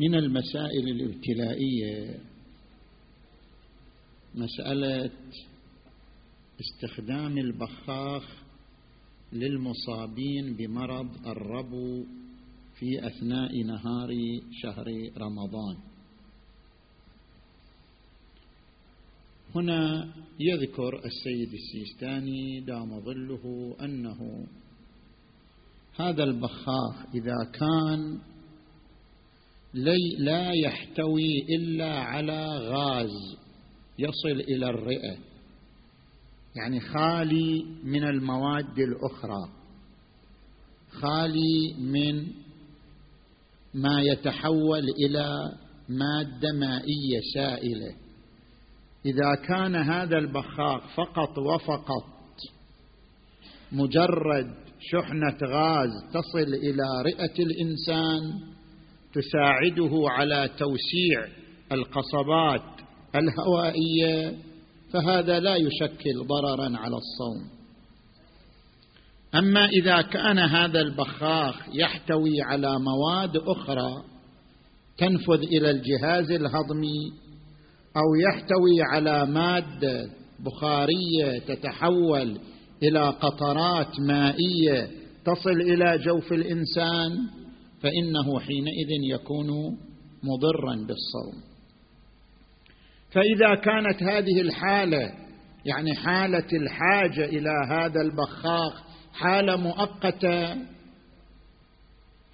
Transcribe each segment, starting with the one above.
من المسائل الابتلائية مسألة استخدام البخاخ للمصابين بمرض الربو في أثناء نهار شهر رمضان. هنا يذكر السيد السيستاني دام ظله أنه هذا البخاخ إذا كان لا يحتوي إلا على غاز يصل إلى الرئة. يعني خالي من المواد الأخرى. خالي من ما يتحول إلى مادة مائية سائلة. إذا كان هذا البخاخ فقط وفقط مجرد شحنة غاز تصل إلى رئة الإنسان تساعده على توسيع القصبات الهوائية فهذا لا يشكل ضررا على الصوم. أما إذا كان هذا البخاخ يحتوي على مواد أخرى تنفذ إلى الجهاز الهضمي أو يحتوي على مادة بخارية تتحول إلى قطرات مائية تصل إلى جوف الإنسان فإنه حينئذ يكون مضرا بالصوم. فإذا كانت هذه الحالة يعني حالة الحاجة إلى هذا البخاخ حالة مؤقتة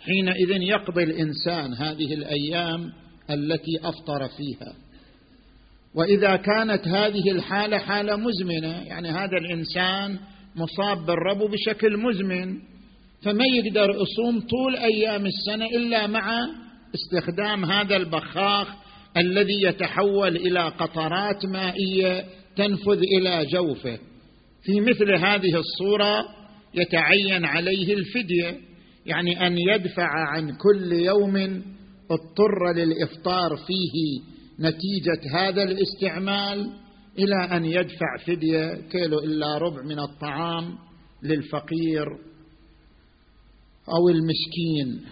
حينئذ يقضي الإنسان هذه الأيام التي أفطر فيها. وإذا كانت هذه الحالة حالة مزمنة يعني هذا الإنسان مصاب بالربو بشكل مزمن فما يقدر يصوم طول أيام السنة إلا مع استخدام هذا البخاخ الذي يتحول إلى قطرات مائية تنفذ إلى جوفه. في مثل هذه الصورة يتعين عليه الفدية يعني أن يدفع عن كل يوم اضطر للإفطار فيه نتيجة هذا الاستعمال إلى أن يدفع فدية كيلو إلا ربع من الطعام للفقير. أو المسكين.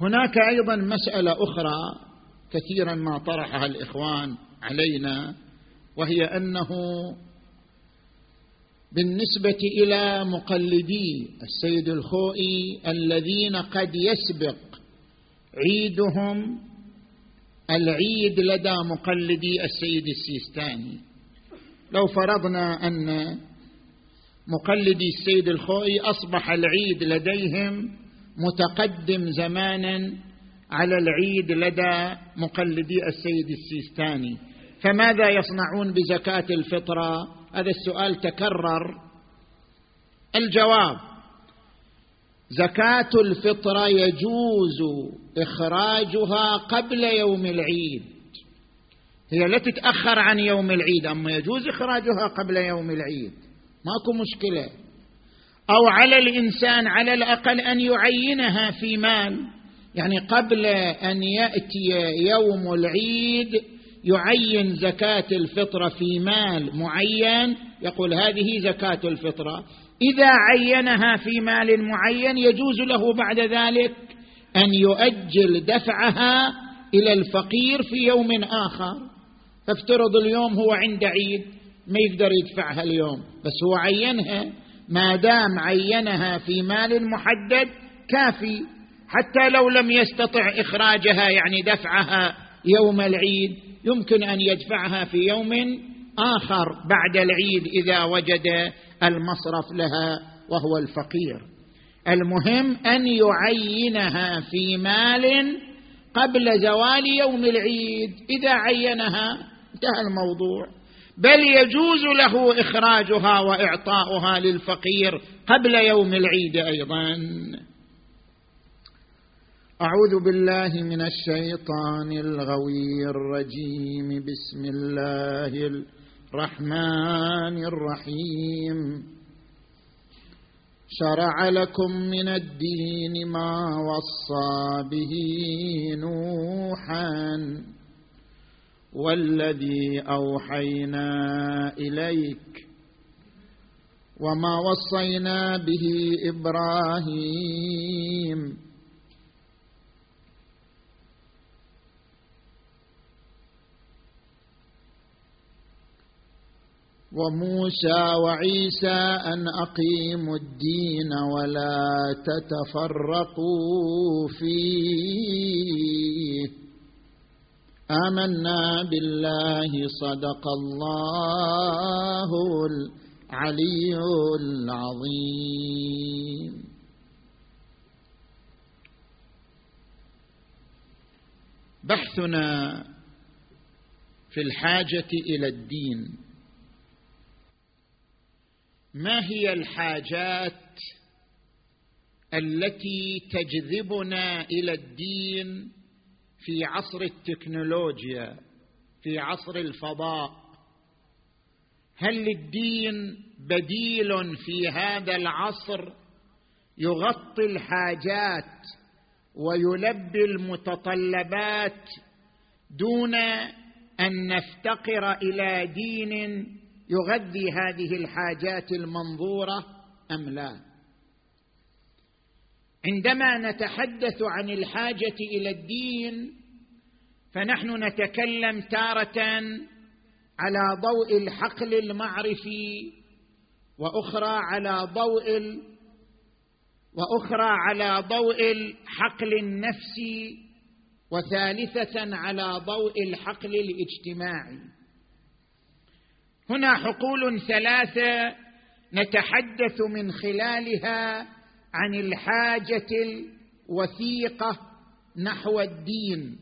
هناك أيضا مسألة أخرى كثيرا ما طرحها الإخوان علينا وهي أنه بالنسبة إلى مقلدي السيد الخوئي الذين قد يسبق عيدهم العيد لدى مقلدي السيد السيستاني. لو فرضنا أن مقلدي السيد الخوئي أصبح العيد لديهم متقدم زمانا على العيد لدى مقلدي السيد السيستاني. فماذا يصنعون بزكاة الفطرة؟ هذا السؤال تكرر. الجواب زكاة الفطرة يجوز إخراجها قبل يوم العيد. هي لا تتأخر عن يوم العيد أما يجوز إخراجها قبل يوم العيد. ماكو مشكلة. أو على الإنسان على الأقل أن يعينها في مال. يعني قبل أن يأتي يوم العيد يعين زكاة الفطره في مال معين يقول هذه زكاة الفطره إذا عينها في مال معين يجوز له بعد ذلك أن يؤجل دفعها إلى الفقير في يوم آخر. فافترض اليوم هو عند عيد. ما يقدر يدفعها اليوم بس هو عينها ما دام عينها في مال محدد كافي حتى لو لم يستطع إخراجها يعني دفعها يوم العيد يمكن أن يدفعها في يوم آخر بعد العيد إذا وجد المصرف لها وهو الفقير. المهم أن يعينها في مال قبل زوال يوم العيد. إذا عينها انتهى الموضوع. بل يجوز له إخراجها وإعطاؤها للفقير قبل يوم العيد أيضا. أعوذ بالله من الشيطان الغوي الرجيم. بسم الله الرحمن الرحيم. شرع لكم من الدين ما وصى به نوحا. والذي أوحينا إليك وما وصينا به إبراهيم. وموسى وعيسى أن أقيموا الدين ولا تتفرقوا فيه. آمنا بالله صدق الله العلي العظيم. بحثنا في الحاجة إلى الدين. ما هي الحاجات التي تجذبنا إلى الدين؟ في عصر التكنولوجيا في عصر الفضاء هل للدين بديل في هذا العصر يغطي الحاجات ويلبي المتطلبات دون أن نفتقر إلى دين يغذي هذه الحاجات المنظورة أم لا؟ عندما نتحدث عن الحاجة إلى الدين فنحن نتكلم تارة على ضوء الحقل المعرفي وأخرى على ضوء وأخرى على ضوء الحقل النفسي وثالثة على ضوء الحقل الاجتماعي. هنا حقول ثلاثة نتحدث من خلالها عن الحاجة الوثيقة نحو الدين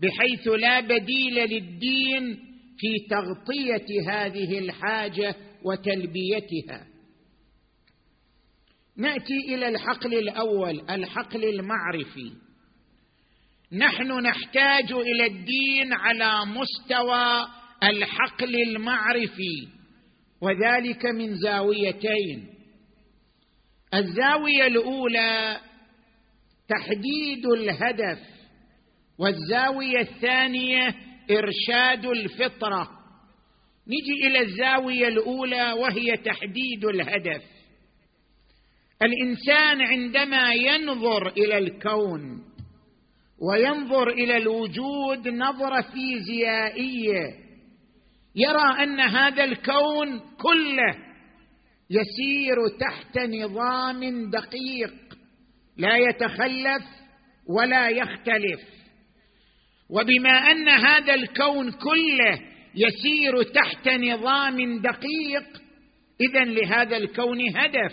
بحيث لا بديل للدين في تغطية هذه الحاجة وتلبيتها. نأتي إلى الحقل الأول الحقل المعرفي. نحن نحتاج إلى الدين على مستوى الحقل المعرفي وذلك من زاويتين. الزاوية الأولى تحديد الهدف والزاوية الثانية إرشاد الفطرة. نجي إلى الزاوية الأولى وهي تحديد الهدف. الإنسان عندما ينظر إلى الكون وينظر إلى الوجود نظرة فيزيائية يرى أن هذا الكون كله يسير تحت نظام دقيق لا يتخلف ولا يختلف. وبما أن هذا الكون كله يسير تحت نظام دقيق إذا لهذا الكون هدف.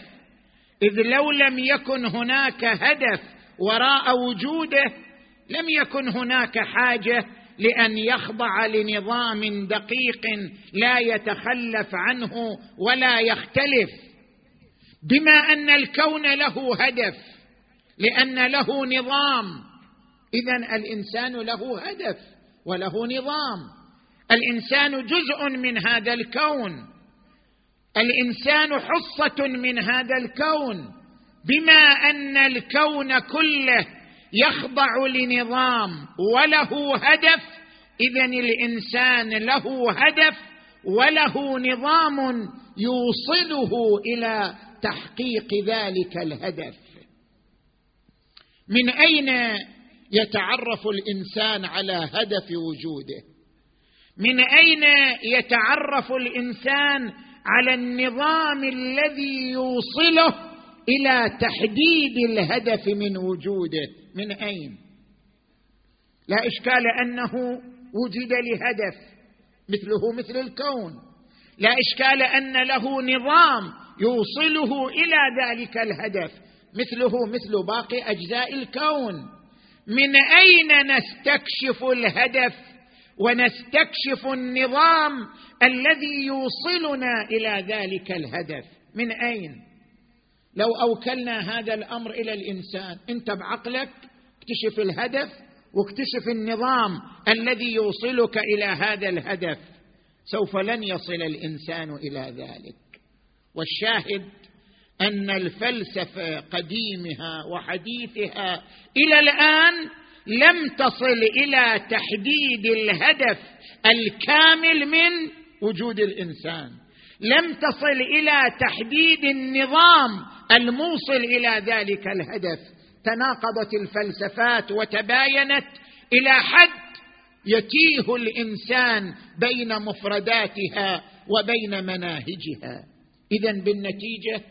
إذ لو لم يكن هناك هدف وراء وجوده لم يكن هناك حاجة لأن يخضع لنظام دقيق لا يتخلف عنه ولا يختلف. بما أن الكون له هدف لأن له نظام. اذا الإنسان له هدف وله نظام. الإنسان جزء من هذا الكون. الإنسان حصة من هذا الكون. بما أن الكون كله يخضع لنظام وله هدف اذا الإنسان له هدف وله نظام يوصله إلى تحقيق ذلك الهدف. من أين يتعرف الإنسان على هدف وجوده؟ من أين يتعرف الإنسان على النظام الذي يوصله إلى تحديد الهدف من وجوده؟ من اين لا إشكال أنه وجد لهدف مثله مثل الكون. لا إشكال أن له نظام يوصله إلى ذلك الهدف مثله مثل باقي أجزاء الكون. من أين نستكشف الهدف ونستكشف النظام الذي يوصلنا إلى ذلك الهدف؟ من أين؟ لو أوكلنا هذا الأمر إلى الإنسان أنت بعقلك اكتشف الهدف واكتشف النظام الذي يوصلك إلى هذا الهدف. سوف لن يصل الإنسان إلى ذلك. والشاهد أن الفلسفة قديمها وحديثها إلى الآن لم تصل إلى تحديد الهدف الكامل من وجود الإنسان. لم تصل إلى تحديد النظام الموصل إلى ذلك الهدف. تناقضت الفلسفات وتباينت إلى حد يتيه الإنسان بين مفرداتها وبين مناهجها. اذا بالنتيجة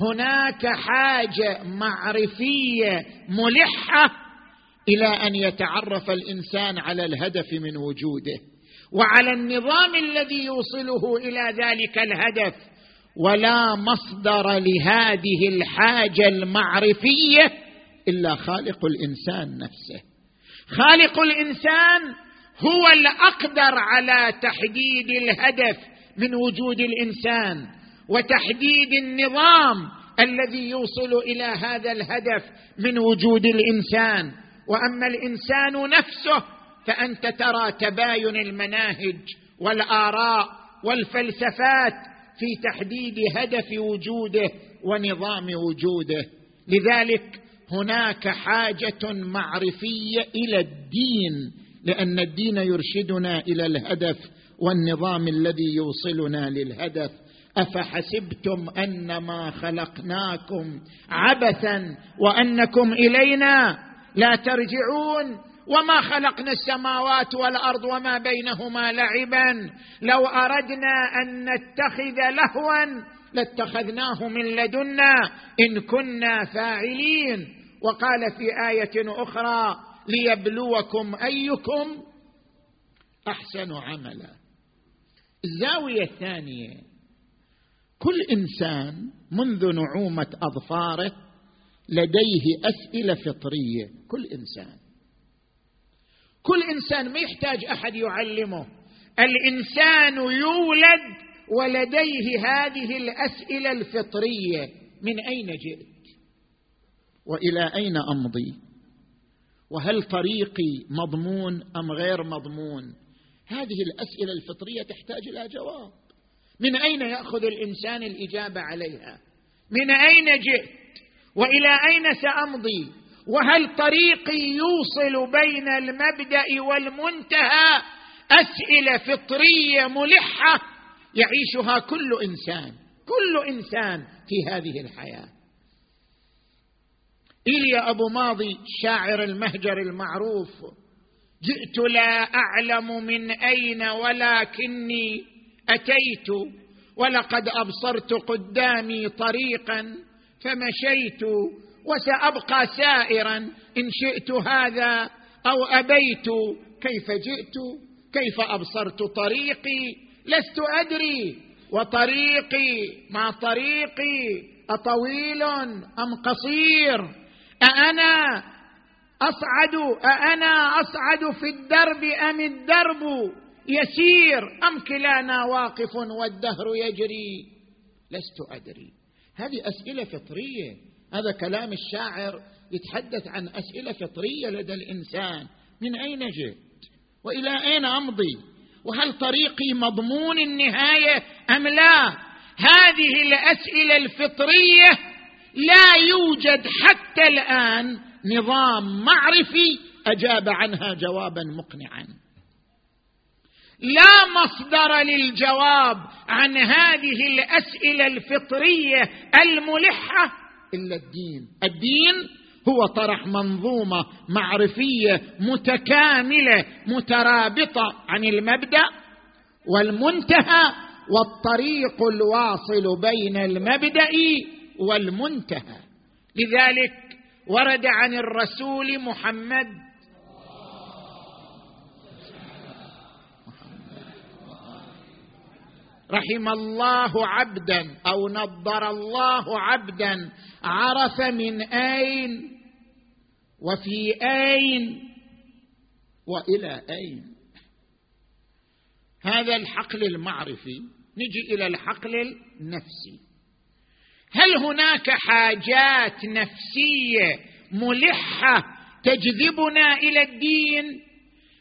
هناك حاجة معرفية ملحة إلى أن يتعرف الإنسان على الهدف من وجوده. وعلى النظام الذي يوصله إلى ذلك الهدف ولا مصدر لهذه الحاجة المعرفية إلا خالق الإنسان نفسه. خالق الإنسان هو الأقدر على تحديد الهدف من وجود الإنسان وتحديد النظام الذي يوصل إلى هذا الهدف من وجود الإنسان. وأما الإنسان نفسه فانت ترى تباين المناهج والآراء والفلسفات في تحديد هدف وجوده ونظام وجوده. لذلك هناك حاجة معرفية إلى الدين لأن الدين يرشدنا إلى الهدف والنظام الذي يوصلنا للهدف. أفحسبتم انما خلقناكم عبثا وأنكم إلينا لا ترجعون؟ وما خلقنا السماوات والأرض وما بينهما لعبا. لو أردنا أن نتخذ لهوا لاتخذناه من لدنا إن كنا فاعلين. وقال في آية أخرى ليبلوكم أيكم أحسن عملا. الزاوية الثانية كل إنسان منذ نعومة أظفاره لديه أسئلة فطرية. كل إنسان. كل إنسان ما يحتاج أحد يعلمه. الإنسان يولد ولديه هذه الأسئلة الفطرية. من أين جئت؟ وإلى أين أمضي؟ وهل طريقي مضمون أم غير مضمون؟ هذه الأسئلة الفطرية تحتاج إلى جواب. من أين يأخذ الإنسان الإجابة عليها؟ من أين جئت؟ وإلى أين سأمضي؟ وهل طريقي يوصل بين المبدأ والمنتهى؟ أسئلة فطرية ملحة يعيشها كل إنسان كل إنسان في هذه الحياة. ايليا أبو ماضي شاعر المهجر المعروف جئت لا أعلم من أين ولكني أتيت ولقد أبصرت قدامي طريقا فمشيت وسأبقى سائرا إن شئت هذا أو أبيت كيف جئت؟ كيف أبصرت طريقي؟ لست أدري. وطريقي ما طريقي؟ أطويل أم قصير؟ أأنا أصعد أأنا أصعد في الدرب أم الدرب؟ يسير أم كلانا واقف والدهر يجري؟ لست أدري. هذه أسئلة فطرية. هذا كلام الشاعر يتحدث عن أسئلة فطرية لدى الإنسان. من أين جئت؟ وإلى أين أمضي؟ وهل طريقي مضمون النهاية أم لا؟ هذه الأسئلة الفطرية لا يوجد حتى الآن نظام معرفي أجاب عنها جوابا مقنعا. لا مصدر للجواب عن هذه الأسئلة الفطرية الملحة إلا الدين. الدين هو طرح منظومة معرفية متكاملة مترابطة عن المبدأ والمنتهى والطريق الواصل بين المبدأ والمنتهى. لذلك ورد عن الرسول محمد رحم الله عبدا أو نضر الله عبدا عرف من أين وفي أين وإلى أين. هذا الحقل المعرفي نجي إلى الحقل النفسي. هل هناك حاجات نفسية ملحة تجذبنا إلى الدين؟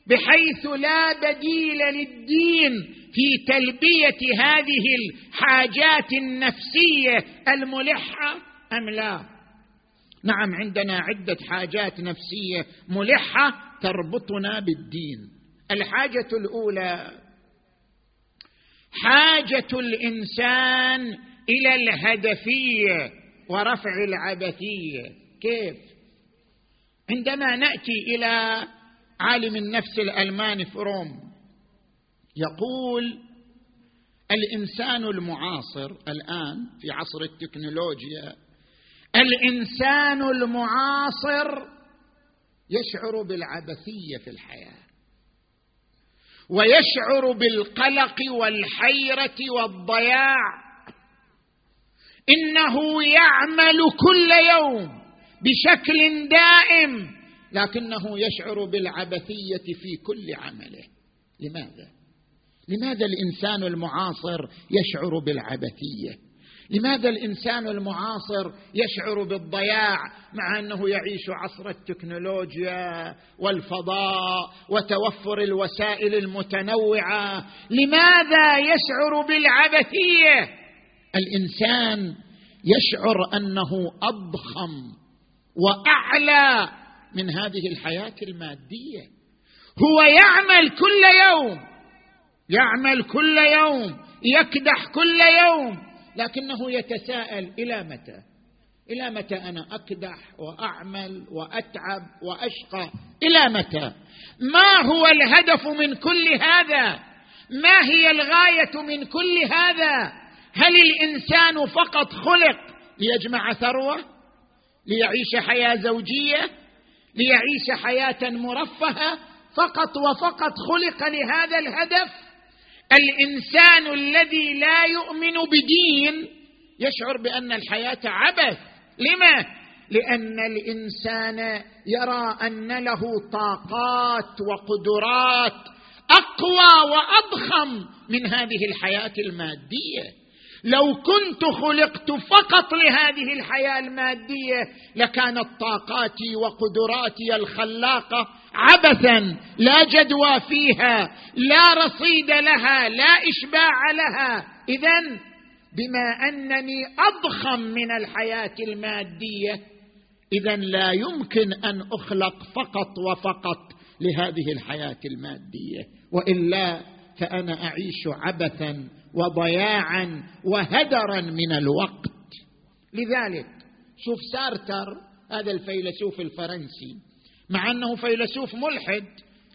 بحيث لا بديل للدين في تلبية هذه الحاجات النفسية الملحة أم لا؟ نعم عندنا عدة حاجات نفسية ملحة تربطنا بالدين. الحاجة الأولى حاجة الإنسان إلى الهدفية ورفع العبثية. كيف؟ عندما نأتي إلى عالم النفس الألماني فروم يقول الإنسان المعاصر الآن في عصر التكنولوجيا الإنسان المعاصر يشعر بالعبثية في الحياة ويشعر بالقلق والحيرة والضياع. إنه يعمل كل يوم بشكل دائم لكنه يشعر بالعبثية في كل عمله. لماذا؟ لماذا الإنسان المعاصر يشعر بالعبثية؟ لماذا الإنسان المعاصر يشعر بالضياع مع أنه يعيش عصر التكنولوجيا والفضاء وتوفر الوسائل المتنوعة؟ لماذا يشعر بالعبثية؟ الإنسان يشعر أنه أضخم وأعلى من هذه الحياة المادية. هو يعمل كل يوم يعمل كل يوم يكدح كل يوم لكنه يتساءل إلى متى؟ إلى متى أنا أكدح وأعمل وأتعب وأشقى؟ إلى متى؟ ما هو الهدف من كل هذا؟ ما هي الغاية من كل هذا؟ هل الإنسان فقط خلق ليجمع ثروة؟ ليعيش حياة زوجية؟ ليعيش حياة مرفهة؟ فقط وفقط خلق لهذا الهدف؟ الإنسان الذي لا يؤمن بدين يشعر بأن الحياة عبث. لما؟ لأن الإنسان يرى أن له طاقات وقدرات أقوى وأضخم من هذه الحياة المادية. لو كنت خلقت فقط لهذه الحياة المادية لكانت طاقاتي وقدراتي الخلاقة عبثا لا جدوى فيها لا رصيد لها لا إشباع لها. اذا بما أنني أضخم من الحياة المادية اذا لا يمكن أن أخلق فقط وفقط لهذه الحياة المادية. وإلا فأنا أعيش عبثا وضياعا وهدرا من الوقت. لذلك شوف سارتر هذا الفيلسوف الفرنسي مع أنه فيلسوف ملحد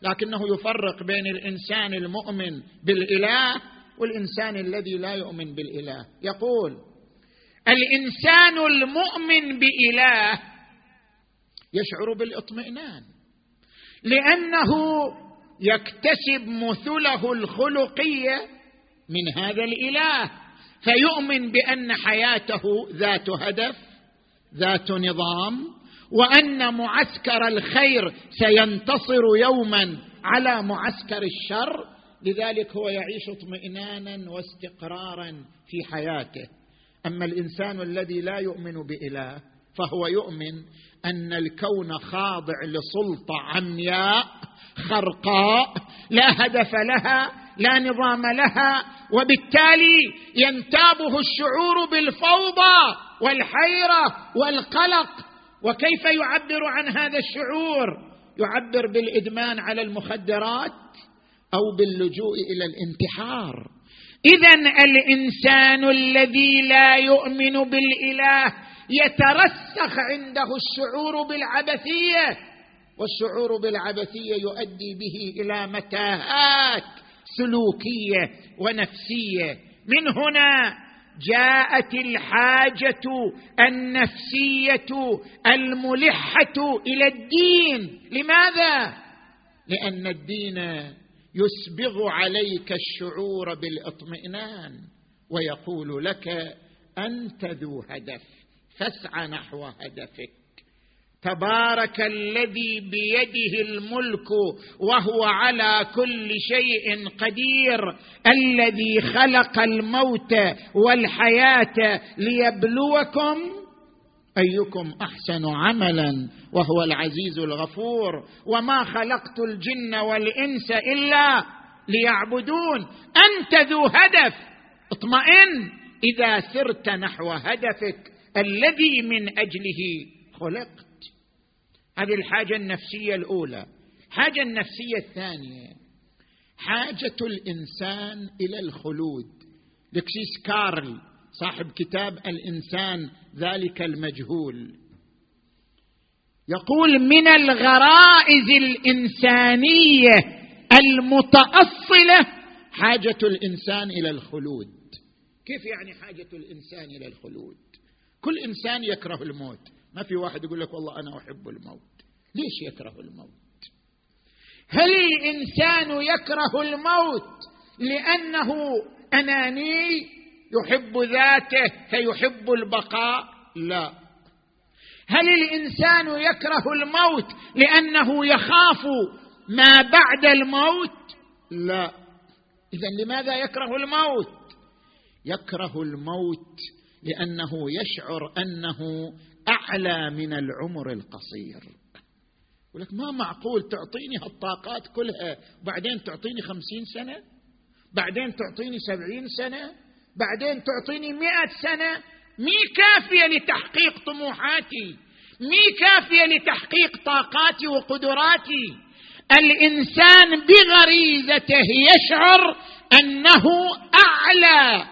لكنه يفرق بين الإنسان المؤمن بالإله والإنسان الذي لا يؤمن بالإله. يقول الإنسان المؤمن بإله يشعر بالإطمئنان لأنه يكتسب مثله الخلقية من هذا الإله. فيؤمن بأن حياته ذات هدف ذات نظام وأن معسكر الخير سينتصر يوما على معسكر الشر. لذلك هو يعيش اطمئنانا واستقرارا في حياته. أما الإنسان الذي لا يؤمن بإله فهو يؤمن أن الكون خاضع لسلطة عمياء خرقاء لا هدف لها لا نظام لها وبالتالي ينتابه الشعور بالفوضى والحيرة والقلق. وكيف يعبر عن هذا الشعور؟ يعبر بالإدمان على المخدرات أو باللجوء إلى الانتحار. اذا الإنسان الذي لا يؤمن بالإله يترسخ عنده الشعور بالعبثية والشعور بالعبثية يؤدي به إلى متاهات. سلوكية ونفسية. من هنا جاءت الحاجة النفسية الملحة إلى الدين. لماذا؟ لأن الدين يسبغ عليك الشعور بالإطمئنان ويقول لك أنت ذو هدف فاسعى نحو هدفك. تبارك الذي بيده الملك وهو على كل شيء قدير الذي خلق الموت والحياة ليبلوكم أيكم أحسن عملا وهو العزيز الغفور وما خلقت الجن والإنس إلا ليعبدون. أنت ذو هدف. اطمئن. إذا سرت نحو هدفك الذي من أجله خلقت. هذه الحاجة النفسية الأولى. الحاجة النفسية الثانية حاجة الإنسان إلى الخلود. لكسيس كارل صاحب كتاب الإنسان ذلك المجهول يقول من الغرائز الإنسانية المتأصلة حاجة الإنسان إلى الخلود. كيف يعني حاجة الإنسان إلى الخلود؟ كل إنسان يكره الموت. ما في واحد يقول لك والله أنا أحب الموت. ليش يكره الموت؟ هل الإنسان يكره الموت لأنه أناني يحب ذاته فيحب البقاء؟ لا. هل الإنسان يكره الموت لأنه يخاف ما بعد الموت؟ لا. إذا لماذا يكره الموت؟ يكره الموت لأنه يشعر أنه أعلى من العمر القصير. يقول لك ما معقول تعطيني هالطاقات كلها بعدين تعطيني خمسين سنة؟ بعدين تعطيني سبعين سنة؟ بعدين تعطيني مئة سنة؟ مي كافية لتحقيق طموحاتي. مي كافية لتحقيق طاقاتي وقدراتي. الإنسان بغريزته يشعر أنه أعلى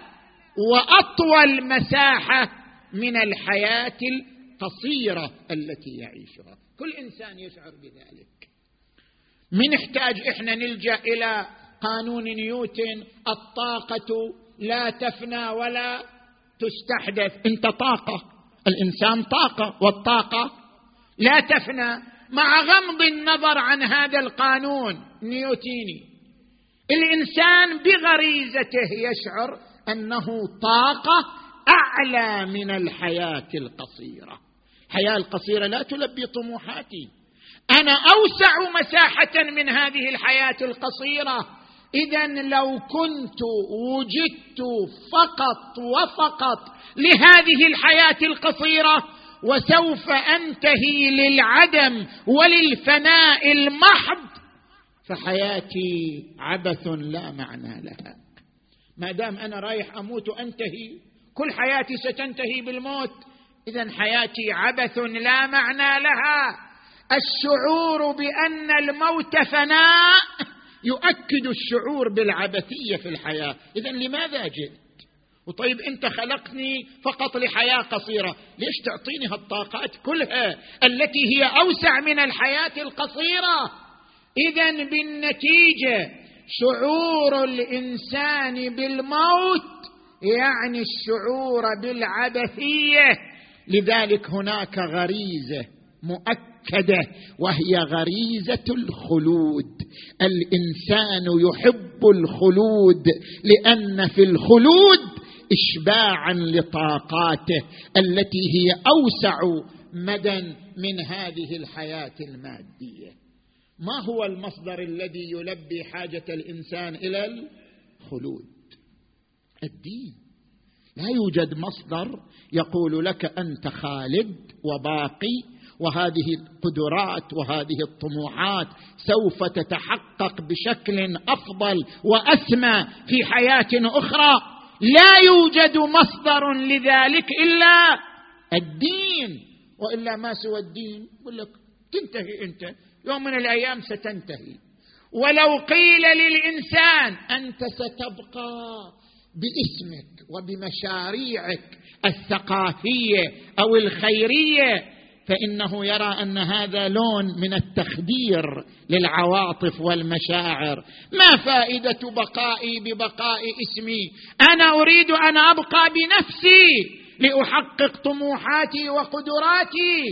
وأطول مساحة من الحياة القصيرة التي يعيشها. كل إنسان يشعر بذلك. من نحتاج إحنا نلجأ إلى قانون نيوتن الطاقة لا تفنى ولا تستحدث. أنت طاقة. الإنسان طاقة والطاقة لا تفنى. مع غمض النظر عن هذا القانون نيوتيني الإنسان بغريزته يشعر أنه طاقة أعلى من الحياة القصيرة. الحياة القصيره لا تلبي طموحاتي. أنا أوسع مساحة من هذه الحياة القصيرة. اذا لو كنت وجدت فقط وفقط لهذه الحياة القصيرة وسوف أنتهي للعدم وللفناء المحض فحياتي عبث لا معنى لها. ما دام أنا رايح أموت وأنتهي كل حياتي ستنتهي بالموت. اذا حياتي عبث لا معنى لها. الشعور بأن الموت فناء يؤكد الشعور بالعبثية في الحياة. اذا لماذا جئت؟ وطيب أنت خلقتني فقط لحياة قصيرة. ليش تعطيني هالطاقات كلها التي هي أوسع من الحياة القصيرة؟ اذا بالنتيجة شعور الإنسان بالموت يعني الشعور بالعبثية. لذلك هناك غريزة مؤكدة وهي غريزة الخلود. الإنسان يحب الخلود لأن في الخلود اشباعا لطاقاته التي هي أوسع مدى من هذه الحياة المادية. ما هو المصدر الذي يلبي حاجة الإنسان إلى الخلود؟ الدين. لا يوجد مصدر يقول لك أنت خالد وباقي وهذه القدرات وهذه الطموحات سوف تتحقق بشكل أفضل وأسمى في حياة أخرى. لا يوجد مصدر لذلك إلا الدين. وإلا ما سوى الدين؟ يقول لك تنتهي أنت يوم من الأيام ستنتهي. ولو قيل للإنسان أنت ستبقى باسمك وبمشاريعك الثقافية أو الخيرية فإنه يرى أن هذا لون من التخدير للعواطف والمشاعر. ما فائدة بقائي ببقاء اسمي؟ أنا أريد أن أبقى بنفسي لأحقق طموحاتي وقدراتي.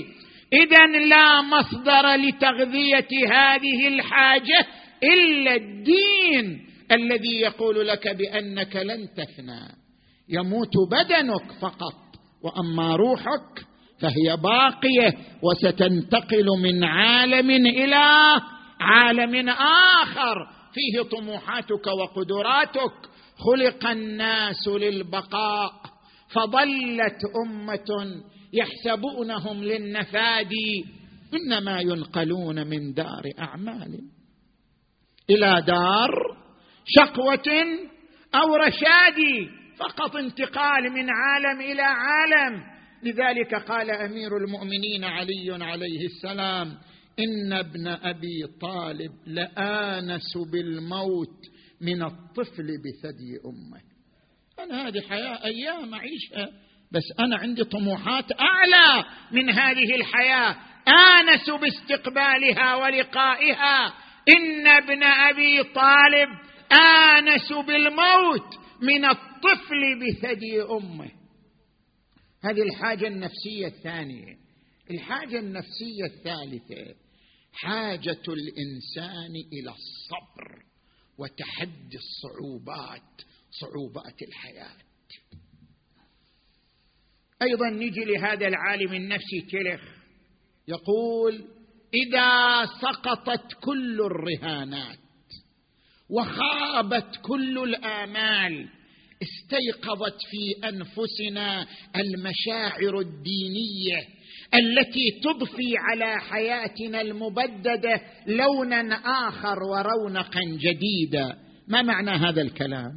إذا لا مصدر لتغذية هذه الحاجة إلا الدين الذي يقول لك بأنك لن تفنى. يموت بدنك فقط. وأما روحك فهي باقية وستنتقل من عالم إلى عالم آخر. فيه طموحاتك وقدراتك. خلق الناس للبقاء. فضلت أمة يحسبونهم للنفاد إنما ينقلون من دار أعمال. إلى دار شقوة أو رشاد. فقط انتقال من عالم إلى عالم. لذلك قال أمير المؤمنين علي عليه السلام إن ابن أبي طالب لآنس بالموت من الطفل بثدي أمه. أنا هذه حياة أيام أعيشها بس أنا عندي طموحات أعلى من هذه الحياة. آنس باستقبالها ولقائها. إن ابن أبي طالب آنس بالموت من الطفل بثدي أمه. هذه الحاجة النفسية الثانية. الحاجة النفسية الثالثة حاجة الإنسان إلى الصبر وتحدي الصعوبات صعوبات الحياة. أيضا نجي لهذا العالم النفسي تلخ يقول إذا سقطت كل الرهانات وخابت كل الآمال استيقظت في أنفسنا المشاعر الدينية التي تضفي على حياتنا المبددة لونا آخر ورونقا جديدا. ما معنى هذا الكلام؟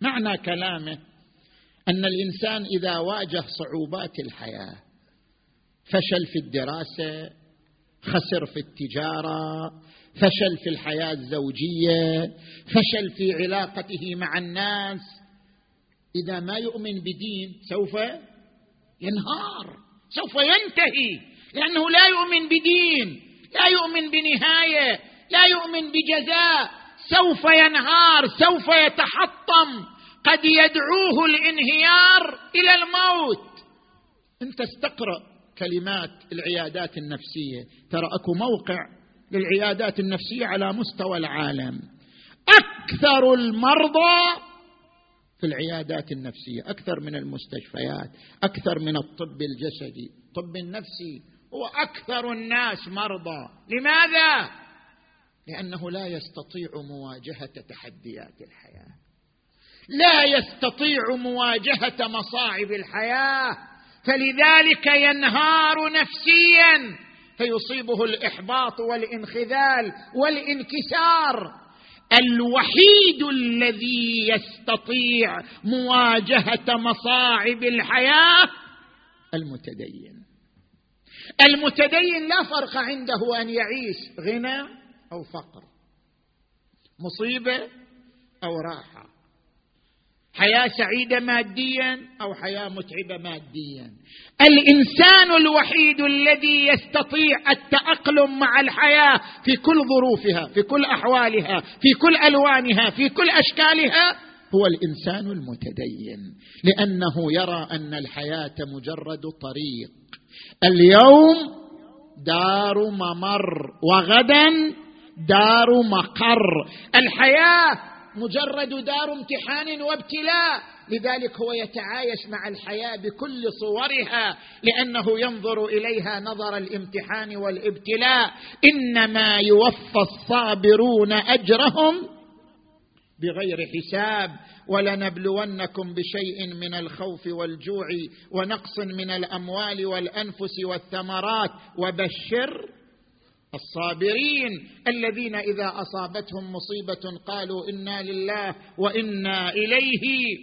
معنى كلامه أن الإنسان إذا واجه صعوبات الحياة فشل في الدراسة خسر في التجارة فشل في الحياة الزوجية فشل في علاقته مع الناس إذا ما يؤمن بدين سوف ينهار سوف ينتهي لأنه لا يؤمن بدين لا يؤمن بنهاية لا يؤمن بجزاء سوف ينهار سوف يتحطم قد يدعوه الانهيار إلى الموت. انت استقرا كلمات العيادات النفسية ترى أكو موقع للعيادات النفسية على مستوى العالم. أكثر المرضى في العيادات النفسية أكثر من المستشفيات أكثر من الطب الجسدي. الطب النفسي هو أكثر الناس مرضى. لماذا؟ لأنه لا يستطيع مواجهة تحديات الحياة. لا يستطيع مواجهة مصاعب الحياة. فلذلك ينهار نفسيا فيصيبه الإحباط والإنخذال والإنكسار. الوحيد الذي يستطيع مواجهة مصاعب الحياة المتدين. المتدين لا فرق عنده أن يعيش غنى أو فقر مصيبة أو راحة. حياة سعيدة ماديا أو حياة متعبة ماديا. الإنسان الوحيد الذي يستطيع التأقلم مع الحياة في كل ظروفها في كل أحوالها في كل ألوانها في كل أشكالها هو الإنسان المتدين. لأنه يرى أن الحياة مجرد طريق. اليوم دار ممر وغدا دار مقر. الحياة مجرد دار امتحان وابتلاء. لذلك هو يتعايش مع الحياة بكل صورها لأنه ينظر إليها نظر الامتحان والابتلاء. إنما يوفى الصابرون أجرهم بغير حساب. ولنبلونكم بشيء من الخوف والجوع ونقص من الأموال والأنفس والثمرات. وبشر الصابرين الذين إذا أصابتهم مصيبة قالوا إنا لله وإنا إليه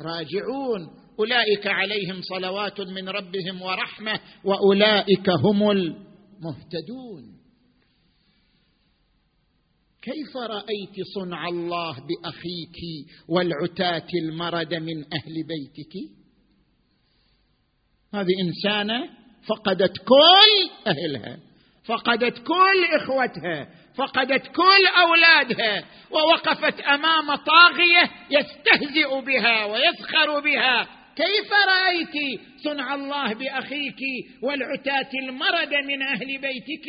راجعون. أولئك عليهم صلوات من ربهم ورحمة وأولئك هم المهتدون. كيف رأيت صنع الله بأخيك والعتاة المرد من أهل بيتك؟ هذه إنسانة فقدت كل أهلها. فقدت كل إخوتها فقدت كل أولادها ووقفت أمام طاغية يستهزئ بها ويسخر بها. كيف رأيت صنع الله بأخيك والعتاة المرد من أهل بيتك؟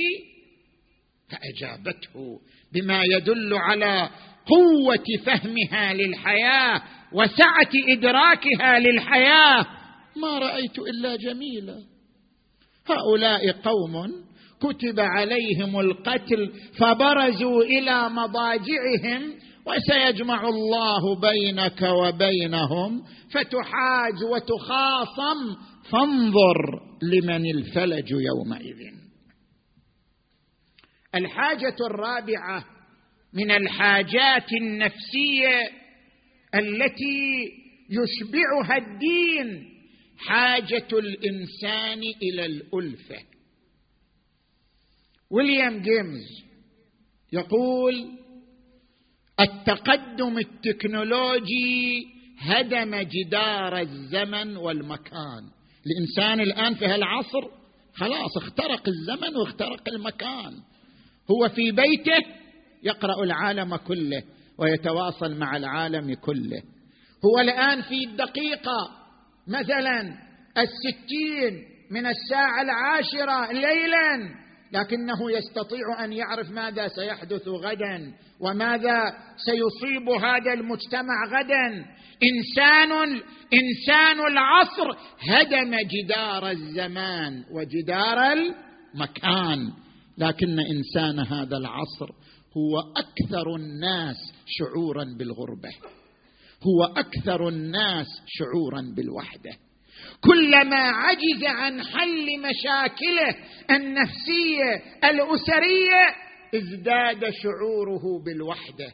فأجابته بما يدل على قوة فهمها للحياة وسعة إدراكها للحياة. ما رأيت إلا جميله هؤلاء قوم كتب عليهم القتل فبرزوا إلى مضاجعهم وسيجمع الله بينك وبينهم فتحاج وتخاصم فانظر لمن الفلج يومئذ. الحاجة الرابعة من الحاجات النفسية التي يشبعها الدين حاجة الإنسان إلى الألفة. ويليام جيمز يقول التقدم التكنولوجي هدم جدار الزمن والمكان. الإنسان الآن في هالعصر خلاص اخترق الزمن واخترق المكان. هو في بيته يقرأ العالم كله ويتواصل مع العالم كله. هو الآن في الدقيقة مثلا الستين من الساعة العاشرة ليلا لكنه يستطيع أن يعرف ماذا سيحدث غدا وماذا سيصيب هذا المجتمع غدا. إنسان إنسان العصر هدم جدار الزمان وجدار المكان لكن إنسان هذا العصر هو أكثر الناس شعورا بالغربة هو أكثر الناس شعورا بالوحدة. كلما عجز عن حل مشاكله النفسية الأسرية ازداد شعوره بالوحدة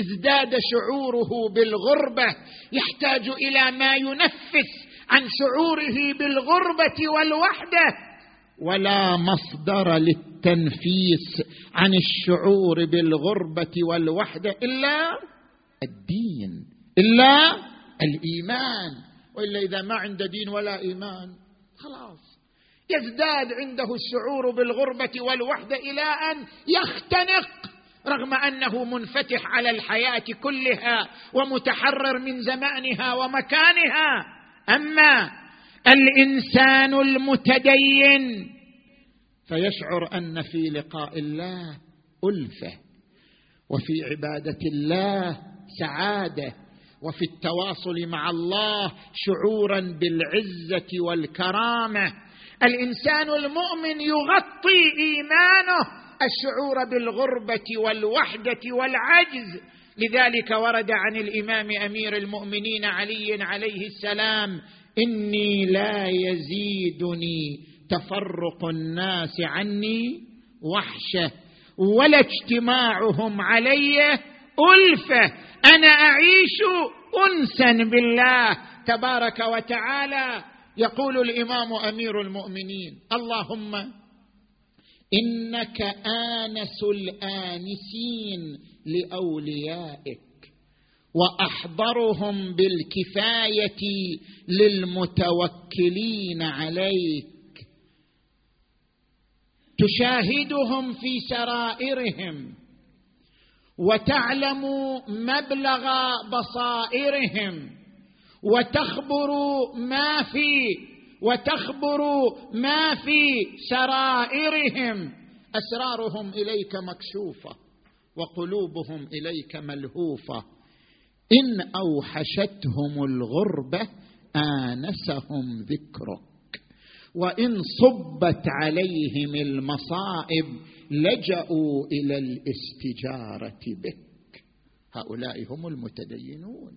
ازداد شعوره بالغربة. يحتاج إلى ما ينفس عن شعوره بالغربة والوحدة. ولا مصدر للتنفيس عن الشعور بالغربة والوحدة إلا الدين إلا الإيمان. وإلا إذا ما عنده دين ولا إيمان خلاص. يزداد عنده الشعور بالغربة والوحده إلى ان يختنق رغم أنه منفتح على الحياة كلها ومتحرر من زمانها ومكانها. أما الإنسان المتدين فيشعر أن في لقاء الله ألفة وفي عبادة الله سعادة وفي التواصل مع الله شعورا بالعزة والكرامة. الإنسان المؤمن يغطي إيمانه الشعور بالغربة والوحدة والعجز. لذلك ورد عن الإمام أمير المؤمنين علي عليه السلام إني لا يزيدني تفرق الناس عني وحشه ولا اجتماعهم علي ألفة. أنا أعيش انسا بالله تبارك وتعالى يقول الإمام أمير المؤمنين. اللهم إنك آنس الآنسين لأوليائك وأحضرهم بالكفاية للمتوكلين عليك. تشاهدهم في سرائرهم وتعلم مبلغ بصائرهم وتخبر ما في وتخبر ما في سرائرهم. أسرارهم إليك مكشوفة وقلوبهم إليك ملهوفة. إن أوحشتهم الغربة آنسهم ذكرك وإن صبت عليهم المصائب لجأوا إلى الاستجارة بك. هؤلاء هم المتدينون.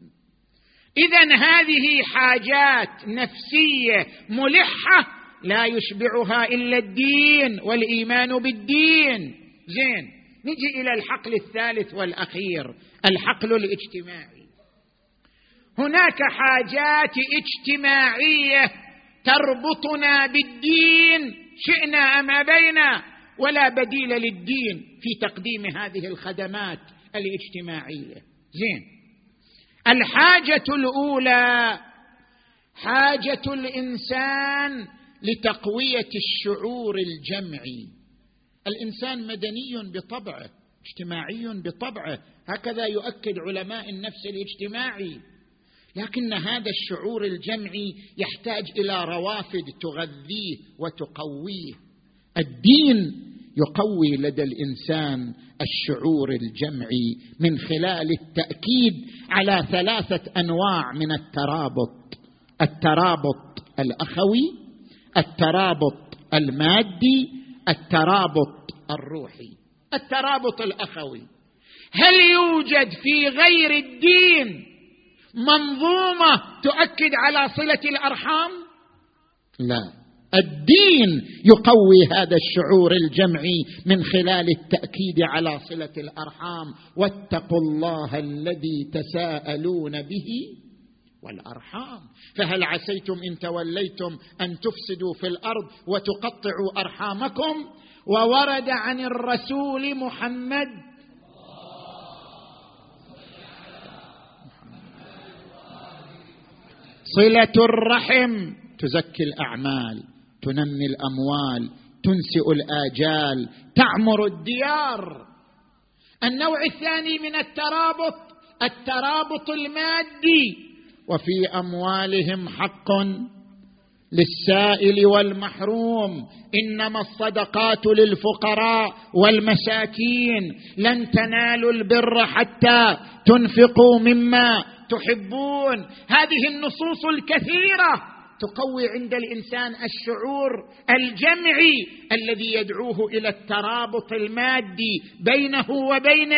اذا هذه حاجات نفسية ملحة لا يشبعها إلا الدين والإيمان بالدين. زين نجي إلى الحقل الثالث والأخير الحقل الاجتماعي. هناك حاجات اجتماعية تربطنا بالدين شئنا أم أبينا؟ ولا بديل للدين في تقديم هذه الخدمات الاجتماعية. زين. الحاجة الأولى حاجة الإنسان لتقوية الشعور الجمعي. الإنسان مدني بطبعه اجتماعي بطبعه. هكذا يؤكد علماء النفس الاجتماعي. لكن هذا الشعور الجمعي يحتاج إلى روافد تغذيه وتقويه. الدين يقوي لدى الإنسان الشعور الجمعي من خلال التأكيد على ثلاثة أنواع من الترابط. الترابط الأخوي الترابط المادي الترابط الروحي. الترابط الأخوي. هل يوجد في غير الدين منظومة تؤكد على صلة الأرحام؟ لا. الدين يقوي هذا الشعور الجمعي من خلال التأكيد على صلة الأرحام. واتقوا الله الذي تساءلون به والأرحام. فهل عسيتم إن توليتم أن تفسدوا في الأرض وتقطعوا أرحامكم؟ وورد عن الرسول محمد صلة الرحم. تزكي الأعمال تنمي الأموال تنسئ الآجال تعمر الديار. النوع الثاني من الترابط الترابط المادي. وفي أموالهم حق. للسائل والمحروم. إنما الصدقات للفقراء والمساكين. لن تنالوا البر حتى تنفقوا مما تحبون. هذه النصوص الكثيرة تقوي عند الإنسان الشعور الجمعي الذي يدعوه إلى الترابط المادي بينه وبين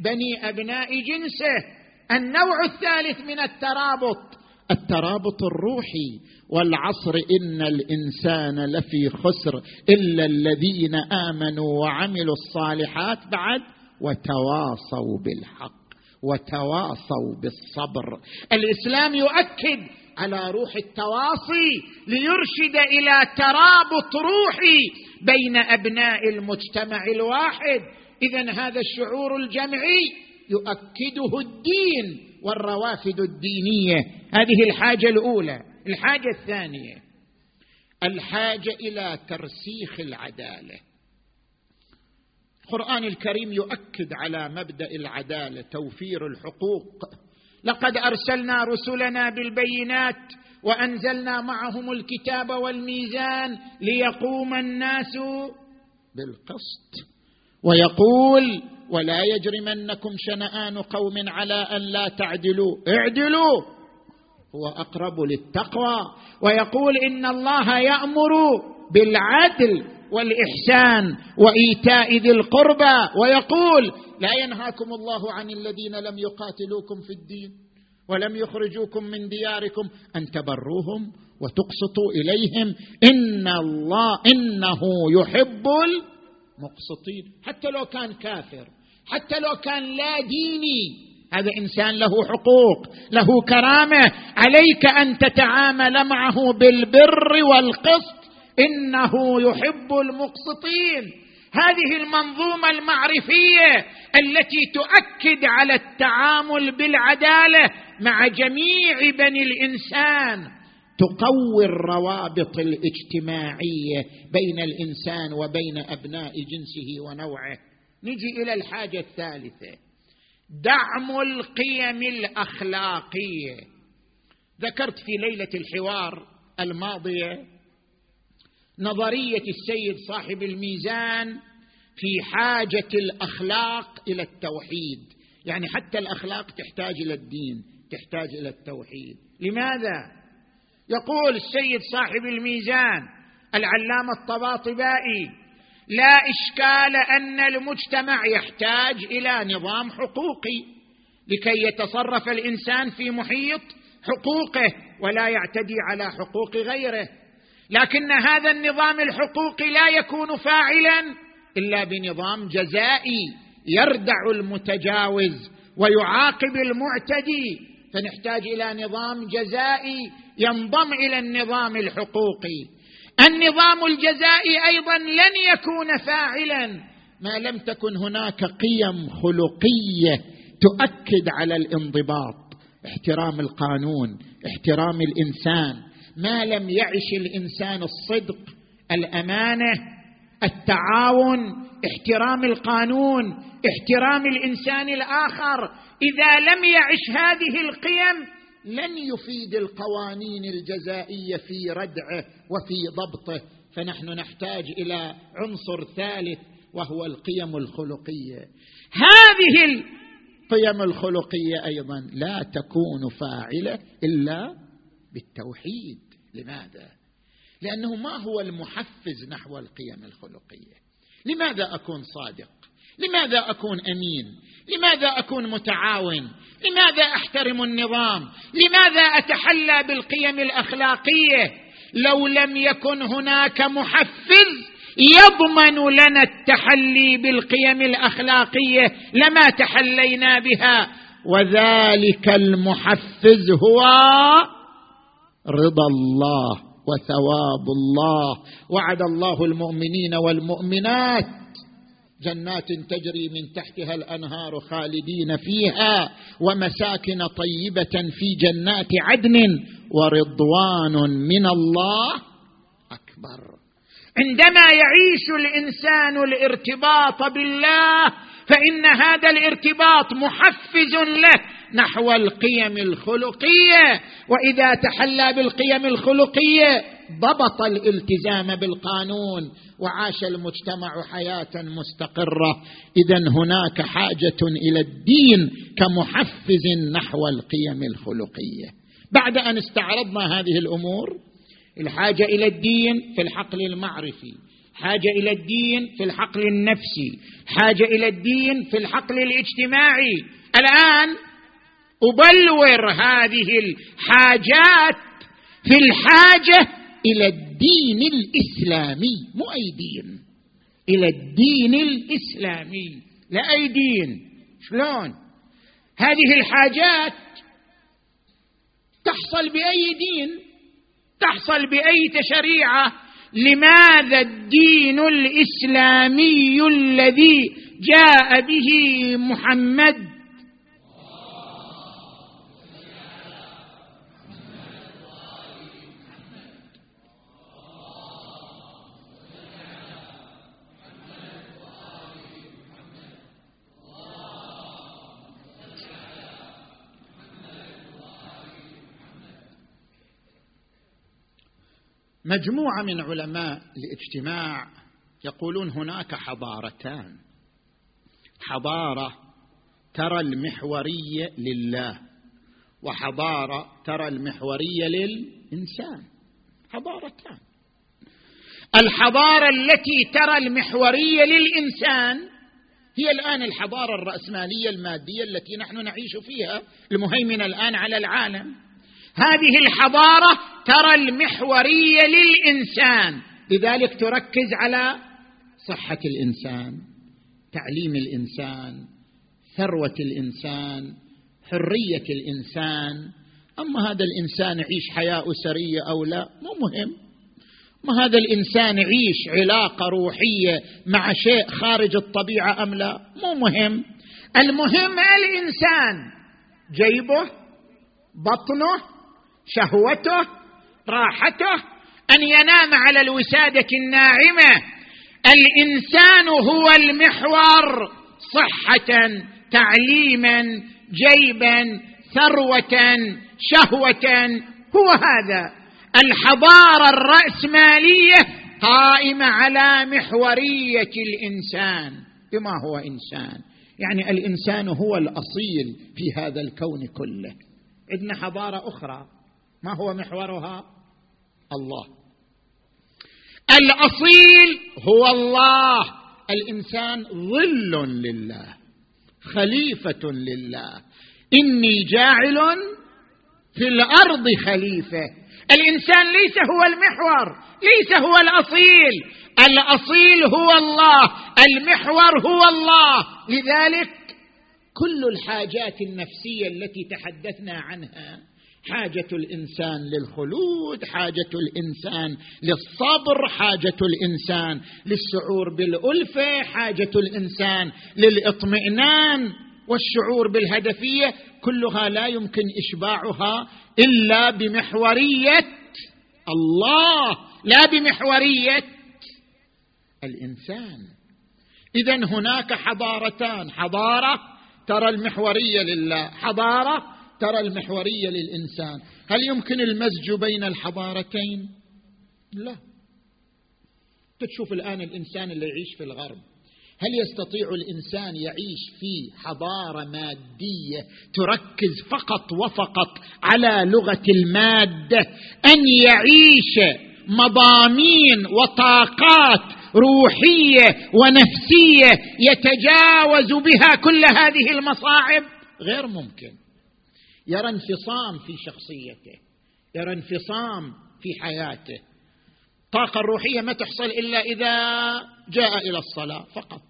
بني أبناء جنسه. النوع الثالث من الترابط الترابط الروحي والعصر إن الإنسان لفي خسر إلا الذين آمنوا وعملوا الصالحات بعد وتواصوا بالحق وتواصوا بالصبر. الإسلام يؤكد على روح التواصي ليرشد إلى ترابط روحي بين أبناء المجتمع الواحد. اذا هذا الشعور الجمعي يؤكده الدين والروافد الدينية. هذه الحاجة الأولى. الحاجة الثانية. الحاجة إلى ترسيخ العدالة. القرآن الكريم يؤكد على مبدأ العدالة توفير الحقوق. لقد أرسلنا رسلنا بالبينات وأنزلنا معهم الكتاب والميزان ليقوم الناس بالقسط. ويقول ولا يجرمنكم شنآن قوم على أن لا تعدلوا. اعدلوا. هو أقرب للتقوى. ويقول إن الله يأمر بالعدل والإحسان وإيتاء ذي القربى. ويقول لا ينهاكم الله عن الذين لم يقاتلوكم في الدين ولم يخرجوكم من دياركم أن تبروهم وتقسطوا إليهم. إن الله إنه يحب المقسطين. حتى لو كان كافر. حتى لو كان لا ديني هذا إنسان له حقوق له كرامة عليك أن تتعامل معه بالبر والقسط إنه يحب المقسطين. هذه المنظومة المعرفية التي تؤكد على التعامل بالعدالة مع جميع بني الإنسان تقوي الروابط الاجتماعية بين الإنسان وبين أبناء جنسه ونوعه. نجي إلى الحاجة الثالثة. دعم القيم الأخلاقية. ذكرت في ليلة الحوار الماضية نظرية السيد صاحب الميزان في حاجة الأخلاق إلى التوحيد. يعني حتى الأخلاق تحتاج إلى الدين تحتاج إلى التوحيد. لماذا؟ يقول السيد صاحب الميزان العلامة الطباطبائي لا إشكال أن المجتمع يحتاج إلى نظام حقوقي لكي يتصرف الإنسان في محيط حقوقه ولا يعتدي على حقوق غيره. لكن هذا النظام الحقوقي لا يكون فاعلا إلا بنظام جزائي يردع المتجاوز ويعاقب المعتدي. فنحتاج إلى نظام جزائي ينضم إلى النظام الحقوقي. النظام الجزائي أيضا لن يكون فاعلا. ما لم تكن هناك قيم خلقية تؤكد على الانضباط. احترام القانون احترام الإنسان. ما لم يعش الإنسان الصدق الأمانة التعاون احترام القانون احترام الإنسان الآخر. إذا لم يعش هذه القيم لن يفيد القوانين الجزائية في ردعه وفي ضبطه فنحن نحتاج إلى عنصر ثالث وهو القيم الخلقية. هذه القيم الخلقية أيضا لا تكون فاعلة إلا بالتوحيد. لماذا؟ لأنه ما هو المحفز نحو القيم الخلقية. لماذا أكون صادق؟ لماذا أكون أمين؟ لماذا أكون متعاون؟ لماذا أحترم النظام؟ لماذا أتحلى بالقيم الأخلاقية؟ لو لم يكن هناك محفز يضمن لنا التحلي بالقيم الأخلاقية لما تحلينا بها وذلك المحفز هو رضا الله وثواب الله. وعد الله المؤمنين والمؤمنات. جنات تجري من تحتها الأنهار خالدين فيها ومساكن طيبة في جنات عدن ورضوان من الله أكبر. عندما يعيش الإنسان الارتباط بالله فإن هذا الارتباط محفز له نحو القيم الخلقية. وإذا تحلى بالقيم الخلقية ضبط الالتزام بالقانون وعاش المجتمع حياة مستقرة. اذا هناك حاجة إلى الدين كمحفز نحو القيم الخلقية. بعد أن استعرضنا هذه الأمور الحاجة إلى الدين في الحقل المعرفي حاجة إلى الدين في الحقل النفسي حاجة إلى الدين في الحقل الاجتماعي. الآن أبلور هذه الحاجات في الحاجة إلى الدين الإسلامي مو أي دين. إلى الدين الإسلامي لا أي دين. شلون؟ هذه الحاجات تحصل بأي دين؟ تحصل بأي شريعه لماذا الدين الإسلامي الذي جاء به محمد مجموعة من علماء الاجتماع يقولون هناك حضارتان. حضارة ترى المحورية لله وحضارة ترى المحورية للإنسان. حضارتان. الحضارة التي ترى المحورية للإنسان هي الآن الحضارة الرأسمالية المادية التي نحن نعيش فيها المهيمنة الآن على العالم. هذه الحضارة ترى المحورية للإنسان. لذلك تركز على صحة الإنسان تعليم الإنسان ثروة الإنسان حرية الإنسان. أما هذا الإنسان يعيش حياة أسرية أو لا مو مهم. ما هذا الإنسان يعيش علاقة روحية مع شيء خارج الطبيعة أم لا مو مهم. المهم الإنسان جيبه بطنه شهوته راحته أن ينام على الوسادة الناعمة. الإنسان هو المحور صحة تعليما جيبا ثروة شهوة. هو هذا. الحضارة الرأسمالية قائمة على محورية الإنسان. بما هو إنسان. يعني الإنسان هو الأصيل في هذا الكون كله. عندنا حضارة أخرى. ما هو محورها؟ الله. الأصيل هو الله. الإنسان ظل لله خليفة لله. إني جاعل في الأرض خليفة. الإنسان ليس هو المحور ليس هو الأصيل. الأصيل هو الله المحور هو الله. لذلك كل الحاجات النفسية التي تحدثنا عنها حاجة الإنسان للخلود حاجة الإنسان للصبر حاجة الإنسان للشعور بالألفة حاجة الإنسان للإطمئنان والشعور بالهدفية. كلها لا يمكن إشباعها إلا بمحورية الله لا بمحورية الإنسان. اذا هناك حضارتان حضارة ترى المحورية لله حضارة ترى المحورية للإنسان. هل يمكن المزج بين الحضارتين؟ لا. تشوف الآن الإنسان اللي يعيش في الغرب. هل يستطيع الإنسان يعيش في حضارة مادية تركز فقط وفقط على لغة المادة؟ أن يعيش مضامين وطاقات روحية ونفسية يتجاوز بها كل هذه المصاعب؟ غير ممكن. يرى انفصام في شخصيته يرى انفصام في حياته. الطاقه الروحيه ما تحصل إلا إذا جاء إلى الصلاة فقط.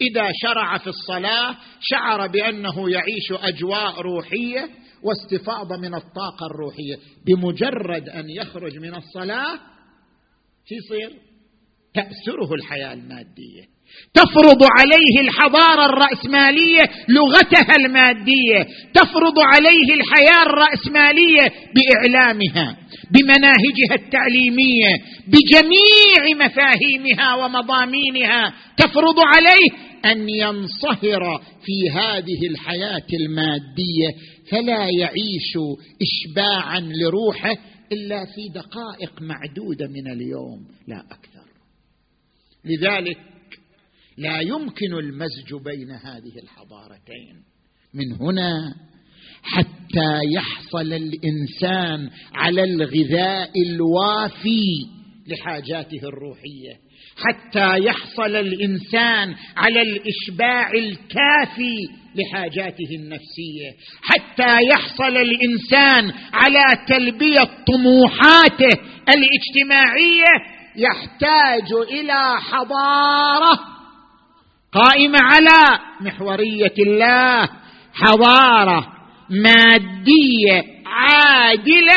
إذا شرع في الصلاة شعر بأنه يعيش أجواء روحية واستفاضه من الطاقة الروحية. بمجرد أن يخرج من الصلاة شو يصير؟ تاسره الحياة المادية. تفرض عليه الحضارة الرأسمالية لغتها المادية تفرض عليه الحياة الرأسمالية بإعلامها بمناهجها التعليمية بجميع مفاهيمها ومضامينها تفرض عليه أن ينصهر في هذه الحياة المادية فلا يعيش اشباعا لروحه إلا في دقائق معدودة من اليوم لا أكثر. لذلك لا يمكن المزج بين هذه الحضارتين. من هنا حتى يحصل الإنسان على الغذاء الوافي لحاجاته الروحية. حتى يحصل الإنسان على الإشباع الكافي لحاجاته النفسية. حتى يحصل الإنسان على تلبية طموحاته الاجتماعية يحتاج إلى حضارة قائمة على محورية الله حضارة مادية عادلة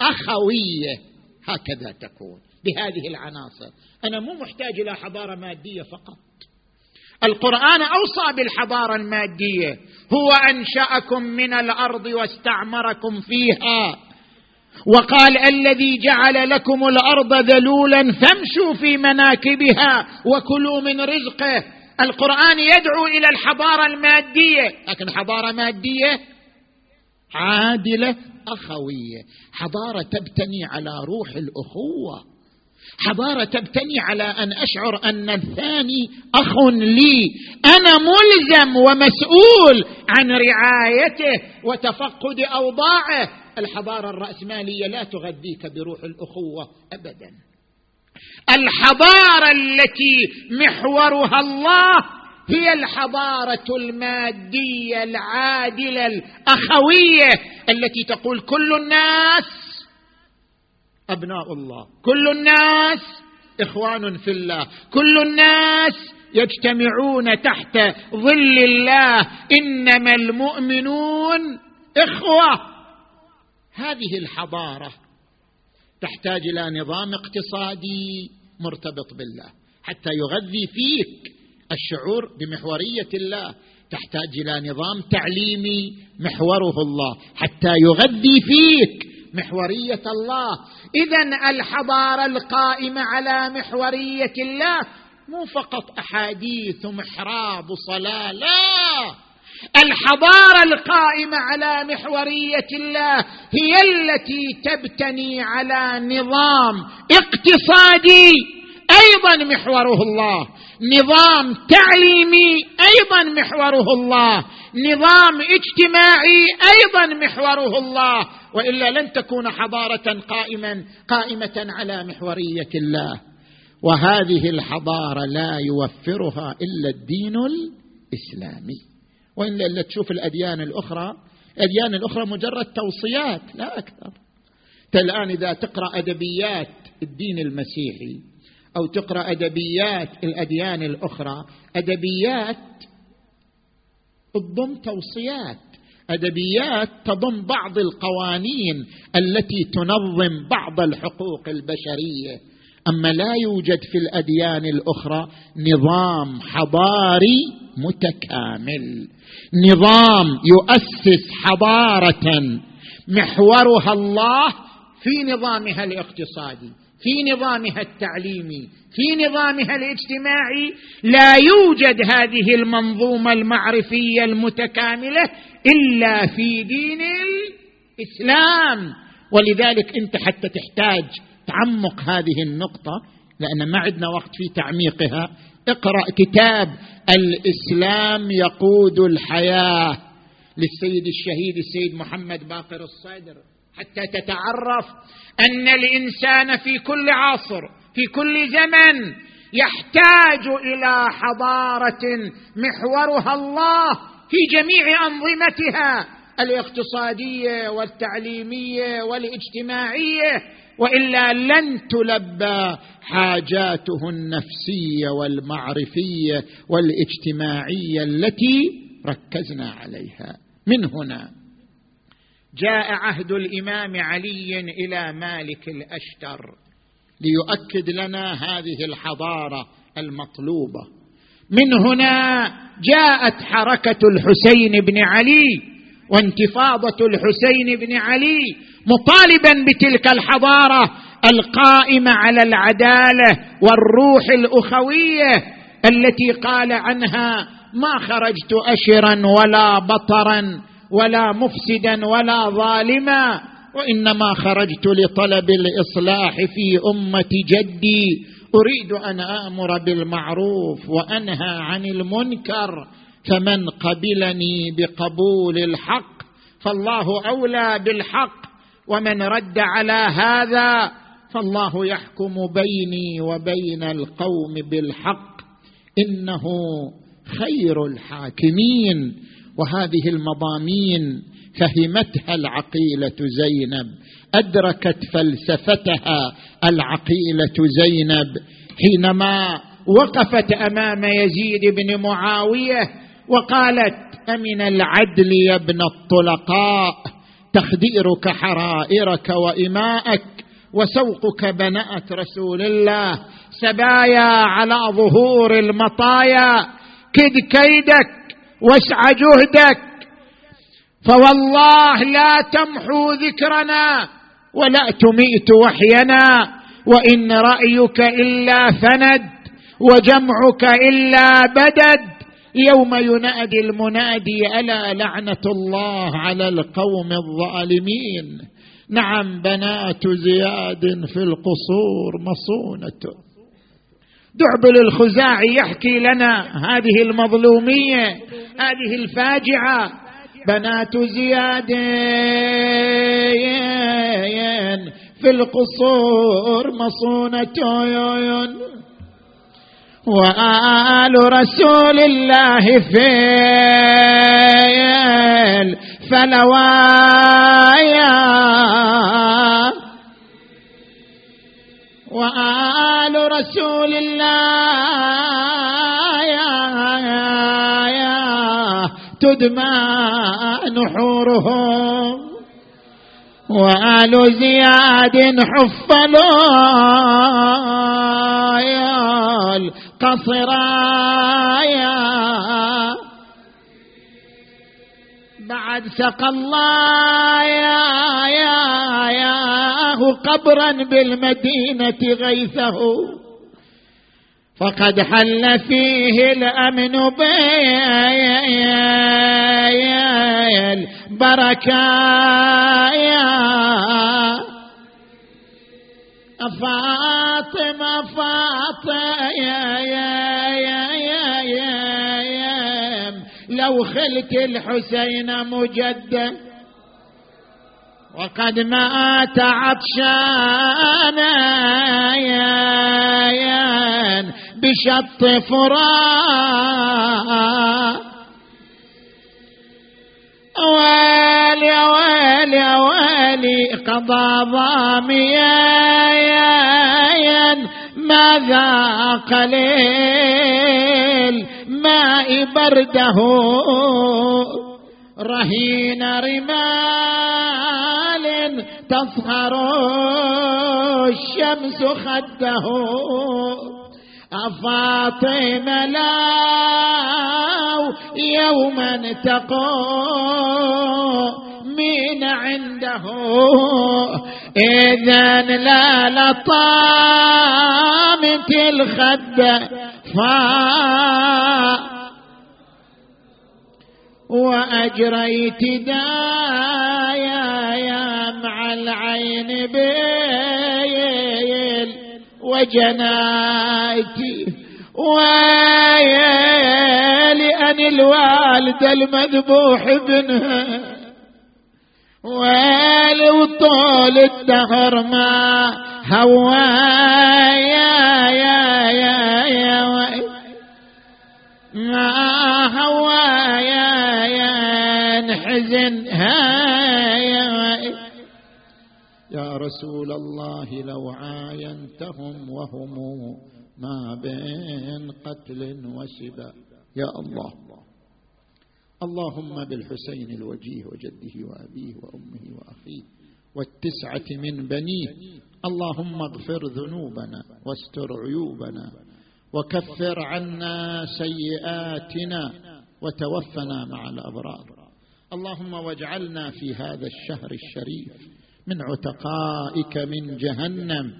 أخوية. هكذا تكون بهذه العناصر. أنا مو محتاج إلى حضارة مادية فقط. القرآن أوصى بالحضارة المادية. هو أنشأكم من الأرض واستعمركم فيها. وقال الذي جعل لكم الأرض ذلولا فامشوا في مناكبها وكلوا من رزقه. القرآن يدعو إلى الحضارة المادية. لكن حضارة مادية عادلة أخوية. حضارة تبتني على روح الأخوة. حضارة تبتني على أن أشعر أن الثاني أخ لي. أنا ملزم ومسؤول عن رعايته وتفقد أوضاعه. الحضارة الرأسمالية لا تغذيك بروح الأخوة ابدا. الحضارة التي محورها الله هي الحضارة المادية العادلة الأخوية التي تقول كل الناس أبناء الله كل الناس إخوان في الله كل الناس يجتمعون تحت ظل الله إنما المؤمنون إخوة. هذه الحضارة تحتاج إلى نظام اقتصادي مرتبط بالله حتى يغذي فيك الشعور بمحورية الله. تحتاج إلى نظام تعليمي محوره الله حتى يغذي فيك محورية الله. اذا الحضارة القائمة على محورية الله مو فقط أحاديث ومحراب وصلاه لا الحضارة القائمة على محورية الله هي التي تبتني على نظام اقتصادي أيضا محوره الله. نظام تعليمي أيضا محوره الله. نظام اجتماعي أيضا محوره الله. وإلا لن تكون حضارة قائما قائمة على محورية الله. وهذه الحضارة لا يوفرها إلا الدين الإسلامي. وإلا تشوف الأديان الأخرى. الأديان الأخرى مجرد توصيات لا أكثر. الآن إذا تقرأ أدبيات الدين المسيحي أو تقرأ أدبيات الأديان الأخرى أدبيات تضم توصيات. أدبيات تضم بعض القوانين التي تنظم بعض الحقوق البشرية. أما لا يوجد في الأديان الأخرى نظام حضاري متكامل. نظام يؤسس حضارة محورها الله في نظامها الاقتصادي في نظامها التعليمي في نظامها الاجتماعي. لا يوجد هذه المنظومة المعرفية المتكاملة إلا في دين الإسلام. ولذلك أنت حتى تحتاج تعمق هذه النقطة لأن ما عندنا وقت في تعميقها. اقرأ كتاب الإسلام يقود الحياة للسيد الشهيد السيد محمد باقر الصدر حتى تتعرف أن الإنسان في كل عصر في كل زمن يحتاج إلى حضارة محورها الله في جميع أنظمتها الاقتصادية والتعليمية والاجتماعية. وإلا لن تلبى حاجاته النفسية والمعرفية والاجتماعية التي ركزنا عليها. من هنا جاء عهد الإمام علي إلى مالك الأشتر ليؤكد لنا هذه الحضارة المطلوبة. من هنا جاءت حركة الحسين بن علي وانتفاضة الحسين بن علي مطالبا بتلك الحضارة القائمة على العدالة والروح الأخوية التي قال عنها ما خرجت اشرا ولا بطرا ولا مفسدا ولا ظالما وإنما خرجت لطلب الإصلاح في أمة جدي. أريد أن آمر بالمعروف وأنهى عن المنكر فمن قبلني بقبول الحق فالله أولى بالحق. ومن رد على هذا فالله يحكم بيني وبين القوم بالحق إنه خير الحاكمين وهذه المضامين فهمتها العقيلة زينب أدركت فلسفتها العقيلة زينب. حينما وقفت أمام يزيد بن معاوية وقالت أمن العدل يا ابن الطلقاء؟ تخديرك حرائرك وإماءك وسوقك بناه رسول الله. سبايا على ظهور المطايا. كد كيدك واسع جهدك. فوالله لا تمحو ذكرنا ولا تميت وحينا. وإن رأيك إلا فند وجمعك إلا بدد. يوم ينادي المنادي ألا لعنة الله على القوم الظالمين؟ نعم بنات زياد في القصور مصونة. دعبل الخزاعي يحكي لنا هذه المظلومية هذه الفاجعة. بنات زياد في القصور مصونة. وآل رسول الله في الفلوايا وآل رسول الله تدمى نحورهم. وآل زياد حفلوا. يا القصرايا بعد سقى الله يا يا قبرا بالمدينة غيثه. فقد حل فيه الأمن بالبركايا فاطمة فاطمة لو خلت الحسين مجدد. وقد مات عطشانا يا يا بشط فرات. ويلي ويلي ويلي قضى ضاميا ما ذاق برده. رهين رمال تصهر الشمس خده. فاطمة لاو يوما تقومين عنده. إذا لا لطامت الخد. فا وأجريت دايا يا مع العين بيل وجنايتي ويلي أن الوالدة المذبوح ابنها ويلي وطول الدهر ما هوى يا يا يا ما هوى يا نحزن يا رسول الله لو عاينتهم وهم ما بين قتل وسبا يا الله. اللهم بالحسين الوجيه وجده وأبيه وأمه وأخيه والتسعة من بنيه. اللهم اغفر ذنوبنا واستر عيوبنا وكفر عنا سيئاتنا وتوفنا مع الأبرار. اللهم واجعلنا في هذا الشهر الشريف من عتقائك من جهنم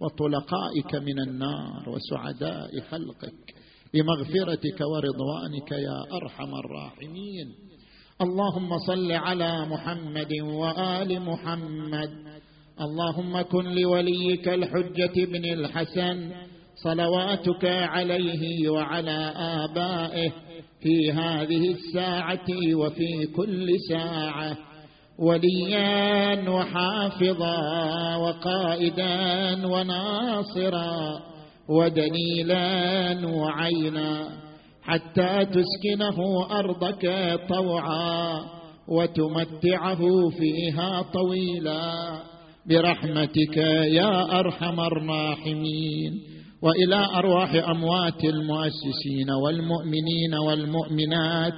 وطلقائك من النار وسعداء خلقك بمغفرتك ورضوانك يا أرحم الراحمين. اللهم صل على محمد وآل محمد. اللهم كن لوليك الحجة بن الحسن. صلواتك عليه وعلى آبائه. في هذه الساعة وفي كل ساعة وليا وحافظا وقائدا وناصرا ودليلا وعينا حتى تسكنه أرضك طوعا وتمتعه فيها طويلا. برحمتك يا أرحم الراحمين. وإلى أرواح أموات المؤسسين والمؤمنين والمؤمنات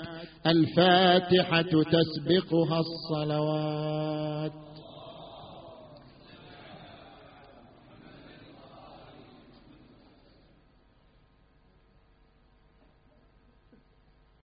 الفاتحة تسبقها الصلوات.